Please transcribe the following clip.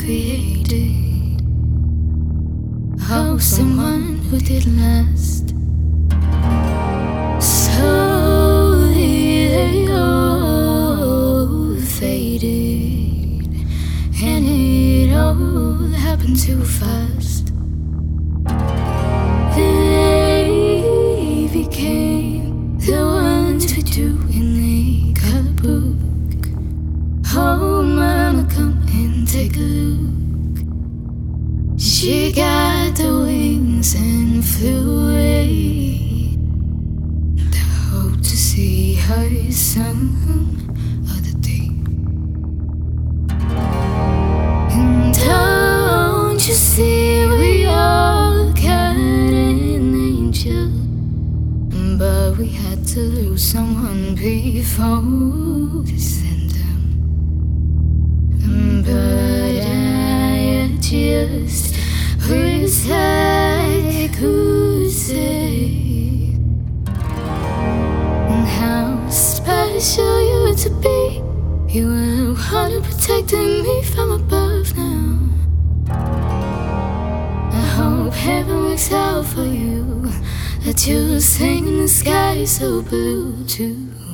created. Oh, someone who did last. Slowly they all faded, and it all happened too fast. They became the ones we do in the take a look. She got the wings and flew away. I hope to see her some other day. And don't you see, we all got an angel. But we had to lose someone before to just I could say how special you were to be. You the one who protected me from above now. I hope heaven works out for you. That you sing in the sky so blue too.